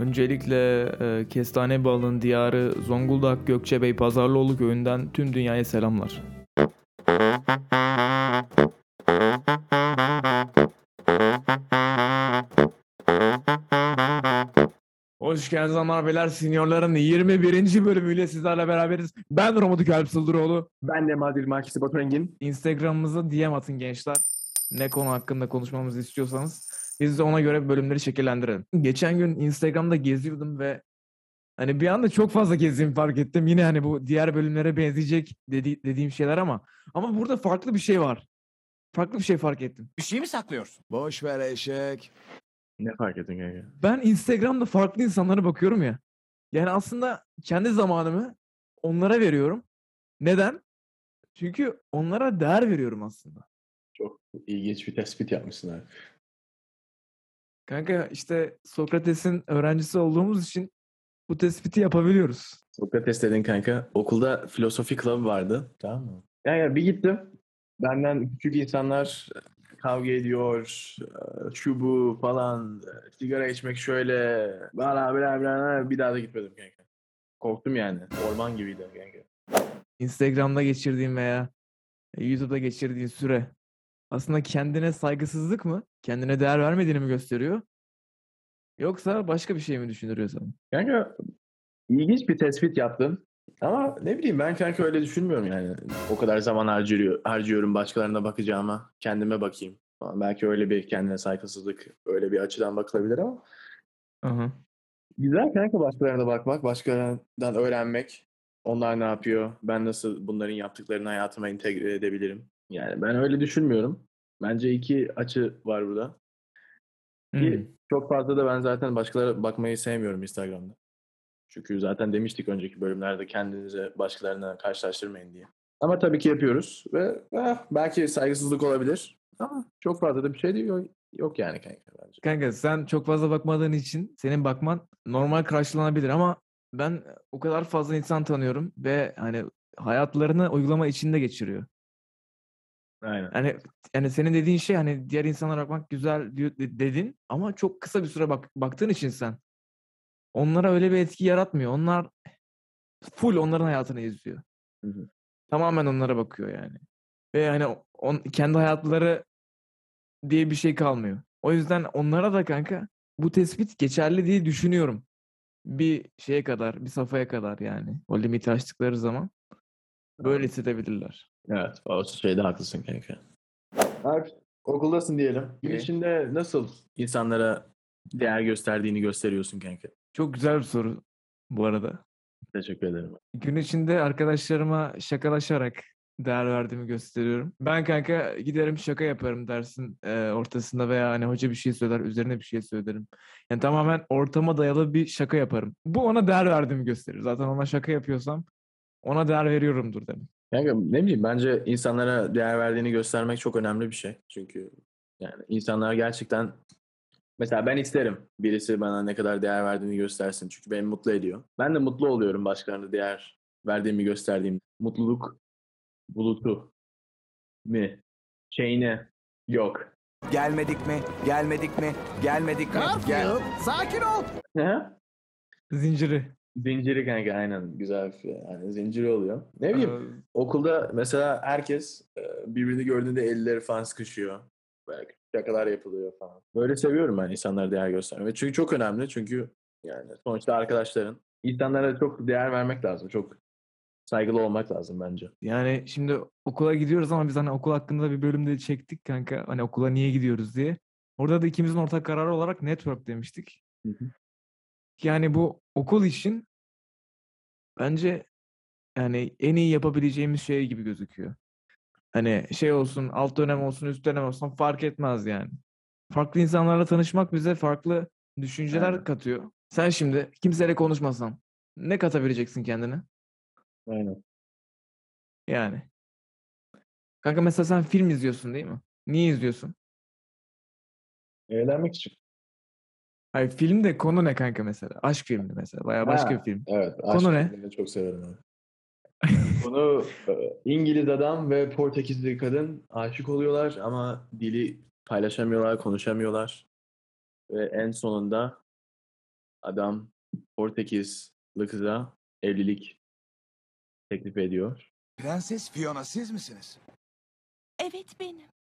Öncelikle e, Kestane Balı'nın diyarı Zonguldak Gökçebey Pazarlıoğlu köyünden tüm dünyaya selamlar. Hoş geldiniz hanımlar beyler. Seniorların 21. bölümüyle sizlerle beraberiz. Ben Romutuk Alp Sıldıroğlu. Ben de Madrid Markisi Batu Engin. Instagram'ımıza DM atın gençler. Ne konu hakkında konuşmamızı istiyorsanız. Biz de ona göre bölümleri şekillendirelim. Geçen gün Instagram'da geziyordum ve hani bir anda çok fazla gezdiğimi fark ettim. Yine hani bu diğer bölümlere benzeyecek dedi, dediğim şeyler ama ama burada farklı bir şey var. Farklı bir şey fark ettim. Bir şey mi saklıyorsun? Boş ver eşek. Ne fark ettin kanka? Ben Instagram'da farklı insanlara bakıyorum ya. Yani aslında kendi zamanımı onlara veriyorum. Neden? Çünkü onlara değer veriyorum aslında. Çok ilginç bir tespit yapmışsın abi. Kanka işte Sokrates'in öğrencisi olduğumuz için bu tespiti yapabiliyoruz. Sokrates dedin kanka. Okulda filosofi club vardı. Tamam mı? Yani bir gittim. Benden küçük insanlar kavga ediyor. e, Şu bu falan. e, Sigara içmek şöyle. Bla bla bla. Bir daha da gitmedim kanka. Korktum yani. Orman gibiydi kanka. Instagram'da geçirdiğin veya YouTube'da geçirdiğin süre aslında kendine saygısızlık mı? Kendine değer vermediğini mi gösteriyor? Yoksa başka bir şey mi düşündürüyor sana? Kanka ilginç bir tespit yaptın. Ama ne bileyim ben kanka öyle düşünmüyorum yani. O kadar zaman harcıyor, harcıyorum başkalarına bakacağıma. Kendime bakayım. Falan. Belki öyle bir kendine saygısızlık öyle bir açıdan bakılabilir ama. Aha. Güzel kanka başkalarına bakmak, başkalarından öğrenmek. Onlar ne yapıyor? Ben nasıl bunların yaptıklarını hayatıma entegre edebilirim? Yani ben öyle düşünmüyorum. Bence iki açı var burada. Ki Hmm. çok fazla da ben zaten başkalarına bakmayı sevmiyorum Instagram'da. Çünkü zaten demiştik önceki bölümlerde kendinize başkalarına karşılaştırmayın diye. Ama tabii ki yapıyoruz ve eh, belki saygısızlık olabilir ama çok fazla da bir şey değil, yok yani kanka bence. Kanka sen çok fazla bakmadığın için senin bakman normal karşılanabilir ama ben o kadar fazla insan tanıyorum ve hani hayatlarını uygulama içinde geçiriyor. Aynen. Yani yani senin dediğin şey hani diğer insanlara bakmak güzel diyor, de- dedin ama çok kısa bir süre bak, baktığın için sen onlara öyle bir etki yaratmıyor. Onlar full onların hayatını izliyor. Hı hı. Tamamen onlara bakıyor yani. Ve hani o- on, kendi hayatları diye bir şey kalmıyor. O yüzden onlara da kanka bu tespit geçerli diye düşünüyorum. Bir şeye kadar, bir safhaya kadar yani. O limiti aştıkları zaman böyle hissedebilirler. Evet, o şeyde haklısın kanka. Alp, okuldasın diyelim. İçinde nasıl insanlara değer gösterdiğini gösteriyorsun kanka? Çok güzel bir soru bu arada. Teşekkür ederim. Gün içinde arkadaşlarıma şakalaşarak değer verdiğimi gösteriyorum. Ben kanka giderim şaka yaparım dersin e, ortasında veya hani hoca bir şey söyler üzerine bir şey söylerim. Yani tamamen ortama dayalı bir şaka yaparım. Bu ona değer verdiğimi gösterir. Zaten ona şaka yapıyorsam ona değer veriyorumdur demek. Kanka ne bileyim bence insanlara değer verdiğini göstermek çok önemli bir şey. Çünkü yani insanlar gerçekten mesela ben isterim birisi bana ne kadar değer verdiğini göstersin. Çünkü beni mutlu ediyor. Ben de mutlu oluyorum başkalarına değer verdiğimi gösterdiğim. Mutluluk bulutu mi? Şeyine yok. Gelmedik mi? Gelmedik mi? Gelmedik mi? Gel. Sakin ol. Ne? Zinciri. Zinciri kanka aynen güzel bir şey. Yani zinciri oluyor. Ne bileyim Ee, Okulda mesela herkes e, birbirini gördüğünde elleri falan sıkışıyor. Böyle şakalar yapılıyor falan. Böyle seviyorum ben insanlara değer göstermeyi. Çünkü çok önemli. Çünkü yani sonuçta arkadaşların. İnsanlara çok değer vermek lazım. Çok saygılı olmak lazım bence. Yani şimdi okula gidiyoruz ama biz hani okul hakkında bir bölümde çektik kanka. Hani okula niye gidiyoruz diye. Orada da ikimizin ortak kararı olarak network demiştik. Hı hı. Yani bu okul için bence yani en iyi yapabileceğimiz şey gibi gözüküyor. Hani şey olsun, alt dönem olsun, üst dönem olsun fark etmez yani. Farklı insanlarla tanışmak bize farklı düşünceler Aynen. katıyor. Sen şimdi kimseyle konuşmasan ne katabileceksin kendine? Aynen. Yani. Kanka mesela sen film izliyorsun değil mi? Niye izliyorsun? Eğlenmek için. Hayır film de konu ne kanka mesela? Aşk filmi mesela. Baya başka Ha. bir film. Evet. Konu ne? çok severim abi. Konu e, İngiliz adam ve Portekizli kadın aşık oluyorlar ama dili paylaşamıyorlar, konuşamıyorlar. Ve en sonunda adam Portekizli kıza evlilik teklif ediyor. Prenses Fiona siz misiniz? Evet benim.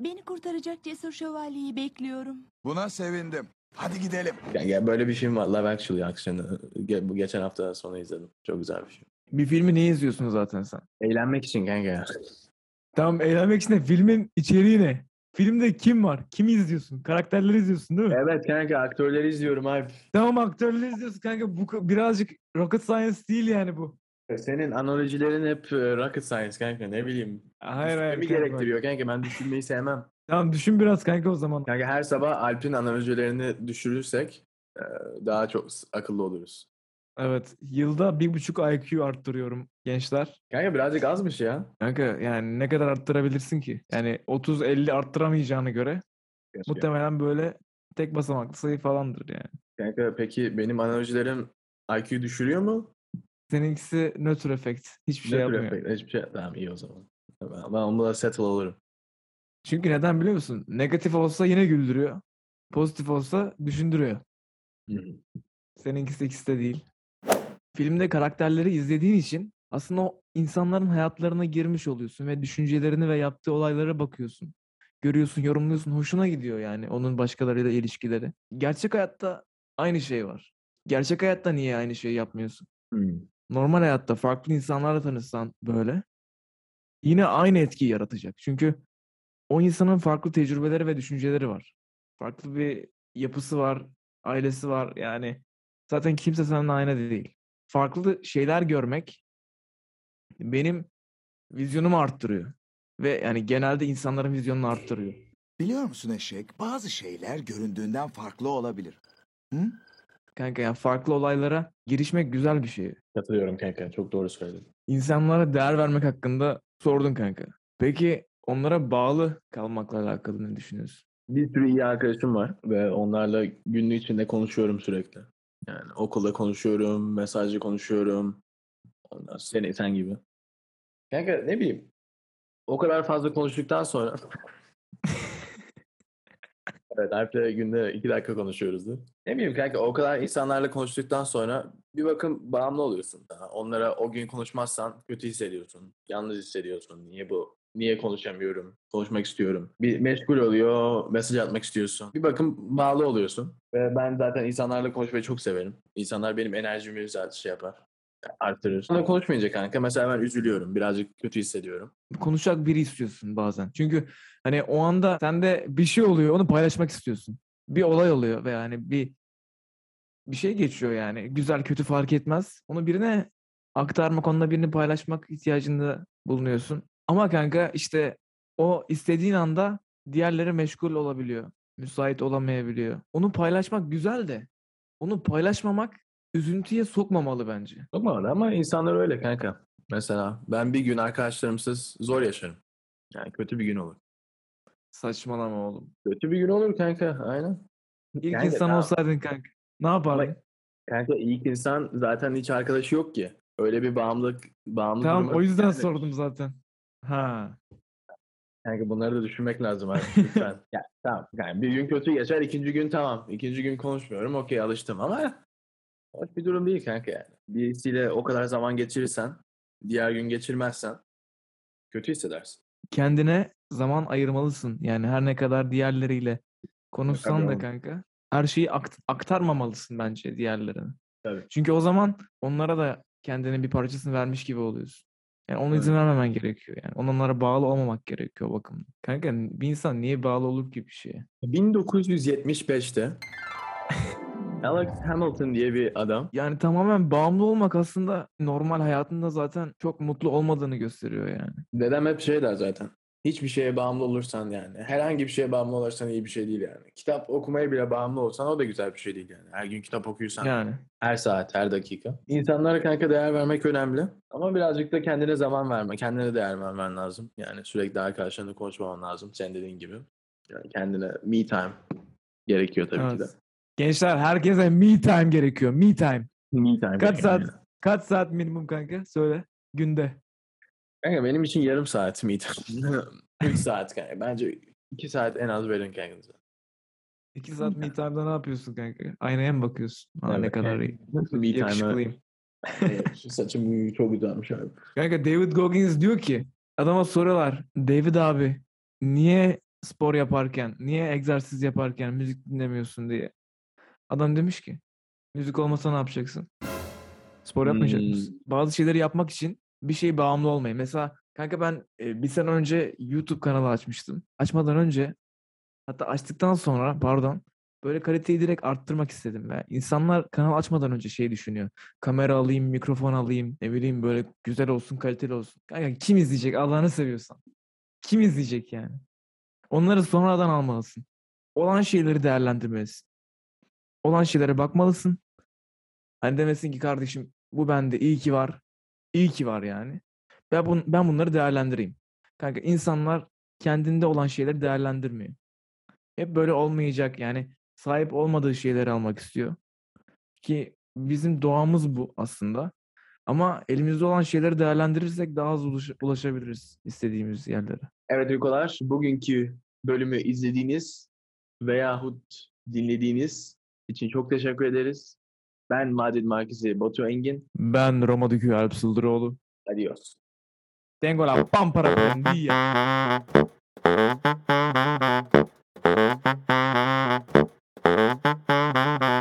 Beni kurtaracak cesur şövalyeyi bekliyorum. Buna sevindim. Hadi gidelim. Ya, ya böyle bir film var. Love Actually aksiyonu. Ge- Bu geçen hafta sonu izledim. Çok güzel bir film. Bir filmi niye izliyorsun zaten sen? Eğlenmek için kanka ya. Tamam eğlenmek için de filmin içeriği ne? Filmde kim var? Kimi izliyorsun? Karakterleri izliyorsun değil mi? Evet kanka aktörleri izliyorum abi. Tamam aktörleri izliyorsun kanka. Bu birazcık rocket science değil yani bu. Senin analojilerin hep e, rocket science kanka ne bileyim. Hayır hayır. Düşünmemi kanka gerektiriyor kanka ben düşünmeyi sevmem. Tamam düşün biraz kanka o zaman. Kanka her sabah Alp'in analojilerini düşürürsek e, daha çok akıllı oluruz. Evet. Yılda bir buçuk IQ arttırıyorum gençler. Kanka birazcık azmış ya. Kanka yani ne kadar arttırabilirsin ki? Yani 30-50 arttıramayacağına göre muhtemelen böyle tek basamaklı sayı falandır yani. Kanka peki benim analojilerim IQ düşürüyor mu? Seninkisi nötr efekt. Hiçbir şey yapmıyor. efekt, Hiçbir şey. Tamam iyi o zaman. Ben, ben onunla settle olurum. Çünkü neden biliyor musun? Negatif olsa yine güldürüyor. Pozitif olsa düşündürüyor. Hı hı. Seninkisi ikisi de değil. Filmde karakterleri izlediğin için aslında o insanların hayatlarına girmiş oluyorsun ve düşüncelerini ve yaptığı olaylara bakıyorsun. Görüyorsun, yorumluyorsun. Hoşuna gidiyor yani onun başkalarıyla ilişkileri. Gerçek hayatta aynı şey var. Gerçek hayatta niye aynı şeyi yapmıyorsun? Hmm. Normal hayatta farklı insanlarla tanışsan böyle yine aynı etkiyi yaratacak. Çünkü o insanın farklı tecrübeleri ve düşünceleri var. Farklı bir yapısı var, ailesi var. Yani zaten kimse seninle aynı değil. Farklı şeyler görmek benim vizyonumu arttırıyor. Ve yani genelde insanların vizyonunu arttırıyor. Biliyor musun eşek? Bazı şeyler göründüğünden farklı olabilir. Hı? Kanka ya farklı olaylara girişmek güzel bir şey. Katılıyorum kanka. Çok doğru söyledin. İnsanlara değer vermek hakkında sordun kanka. Peki onlara bağlı kalmakla alakalı ne düşünüyorsun? Bir sürü iyi arkadaşım var ve onlarla günlük içinde konuşuyorum sürekli. Yani okulda konuşuyorum, mesajlı konuşuyorum. Ondan sen, sen gibi. Kanka ne bileyim. O kadar fazla konuştuktan sonra Evet Alp'le günde iki dakika konuşuyoruzdur. Ne bileyim kanka o kadar insanlarla konuştuktan sonra bir bakım bağımlı oluyorsun. Onlara o gün konuşmazsan kötü hissediyorsun. Yalnız hissediyorsun. Niye bu? Niye konuşamıyorum? Konuşmak istiyorum. Bir meşgul oluyor, mesaj atmak istiyorsun. Bir bakım bağlı oluyorsun. Ve ben zaten insanlarla konuşmayı çok severim. İnsanlar benim enerjimi zaten şey yapar. Arttırır. Onunla konuşmayınca kanka mesela ben üzülüyorum. Birazcık kötü hissediyorum. Konuşacak biri istiyorsun bazen. Çünkü hani o anda sende bir şey oluyor, onu paylaşmak istiyorsun. Bir olay oluyor ve yani bir bir şey geçiyor yani. Güzel kötü fark etmez. Onu birine aktarmak, onunla birini paylaşmak ihtiyacında bulunuyorsun. Ama kanka işte o istediğin anda diğerleri meşgul olabiliyor. Müsait olamayabiliyor. Onu paylaşmak güzel de onu paylaşmamak üzüntüye sokmamalı bence. Arada ama insanlar öyle kanka. Mesela ben bir gün arkadaşlarımsız zor yaşarım. Yani kötü bir gün olur. Saçmalama oğlum. Kötü bir gün olur kanka. Aynen. İlk Kanka, insan tamam. olsaydın kanka. Ne yapardın? Kanka ilk insan zaten hiç arkadaşı yok ki. Öyle bir bağımlılık bağımlı Tamam o yüzden yani. sordum zaten. Ha. Kanka bunları da düşünmek lazım artık lütfen. ya, tamam. Yani bir gün kötü geçer, ikinci gün tamam. İkinci gün konuşmuyorum, okey alıştım ama hoş bir durum değil kanka yani. Birisiyle o kadar zaman geçirirsen, diğer gün geçirmezsen kötü hissedersin. Kendine zaman ayırmalısın. Yani her ne kadar diğerleriyle konuşsan da kanka her şeyi akt- aktarmamalısın bence diğerlerine. Tabii. Çünkü o zaman onlara da kendinin bir parçasını vermiş gibi oluyorsun. Yani ona Evet. izin vermemen gerekiyor yani. Onlara bağlı olmamak gerekiyor o bakımdan. Kanka bir insan niye bağlı olur ki bir şeye? 1975'te Alex Hamilton diye bir adam Yani tamamen bağımlı olmak aslında normal hayatında zaten çok mutlu olmadığını gösteriyor yani. Dedem hep şey der zaten. Hiçbir şeye bağımlı olursan yani. Herhangi bir şeye bağımlı olursan iyi bir şey değil yani. Kitap okumaya bile bağımlı olsan o da güzel bir şey değil yani. Her gün kitap okuyorsan. Yani. Her saat, her dakika. İnsanlara kanka değer vermek önemli. Ama birazcık da kendine zaman verme. Kendine değer vermen lazım. Yani sürekli arkadaşlarınla konuşmaman lazım. Sen dediğin gibi. Yani kendine me time gerekiyor tabii ki de. Gençler herkese me time gerekiyor. Me time. Me time. Kaç saat? Kaç saat minimum kanka? Söyle. Günde. Kanka benim için yarım saat me time. 3 saat kanka. Bence 2 saat en az verin kendinize. İki saat me time'da ne yapıyorsun kanka? Aynaya mı bakıyorsun? Aa, ne Evet, kadar iyi. Me Yakışıklıyım. Saçım çok güzelmiş abi. Kanka David Goggins diyor ki adama soruyorlar. David abi niye spor yaparken, niye egzersiz yaparken müzik dinlemiyorsun diye. Adam demiş ki müzik olmasa ne yapacaksın? Spor yapmayacak Hmm. mısın? Bazı şeyleri yapmak için bir şey bağımlı olmayın. Mesela kanka ben e, bir sene önce YouTube kanalı açmıştım. Açmadan önce hatta açtıktan sonra pardon böyle kaliteyi direkt arttırmak istedim. Ve insanlar kanal açmadan önce şey düşünüyor. Kamera alayım, mikrofon alayım, ne bileyim böyle güzel olsun, kaliteli olsun. Kanka kim izleyecek Allah'ını seviyorsan? Kim izleyecek yani? Onları sonradan almalısın. Olan şeyleri değerlendirmelisin. Olan şeylere bakmalısın. Hani demesin ki kardeşim bu bende iyi ki var. İyi ki var yani. Ben, bun, ben bunları değerlendireyim. Kanka insanlar kendinde olan şeyleri değerlendirmiyor. Hep böyle olmayacak yani sahip olmadığı şeyleri almak istiyor. Ki bizim doğamız bu aslında. Ama elimizde olan şeyleri değerlendirirsek daha az ulaş- ulaşabiliriz istediğimiz yerlere. Evet Nikolar, bugünkü bölümü izlediğiniz veyahut dinlediğiniz için çok teşekkür ederiz. Ben Madrid Markisi Batu Engin. Ben Roma Dükü Alp Sıldıroğlu. Adios. Tengo la pampara prendida. Thank you.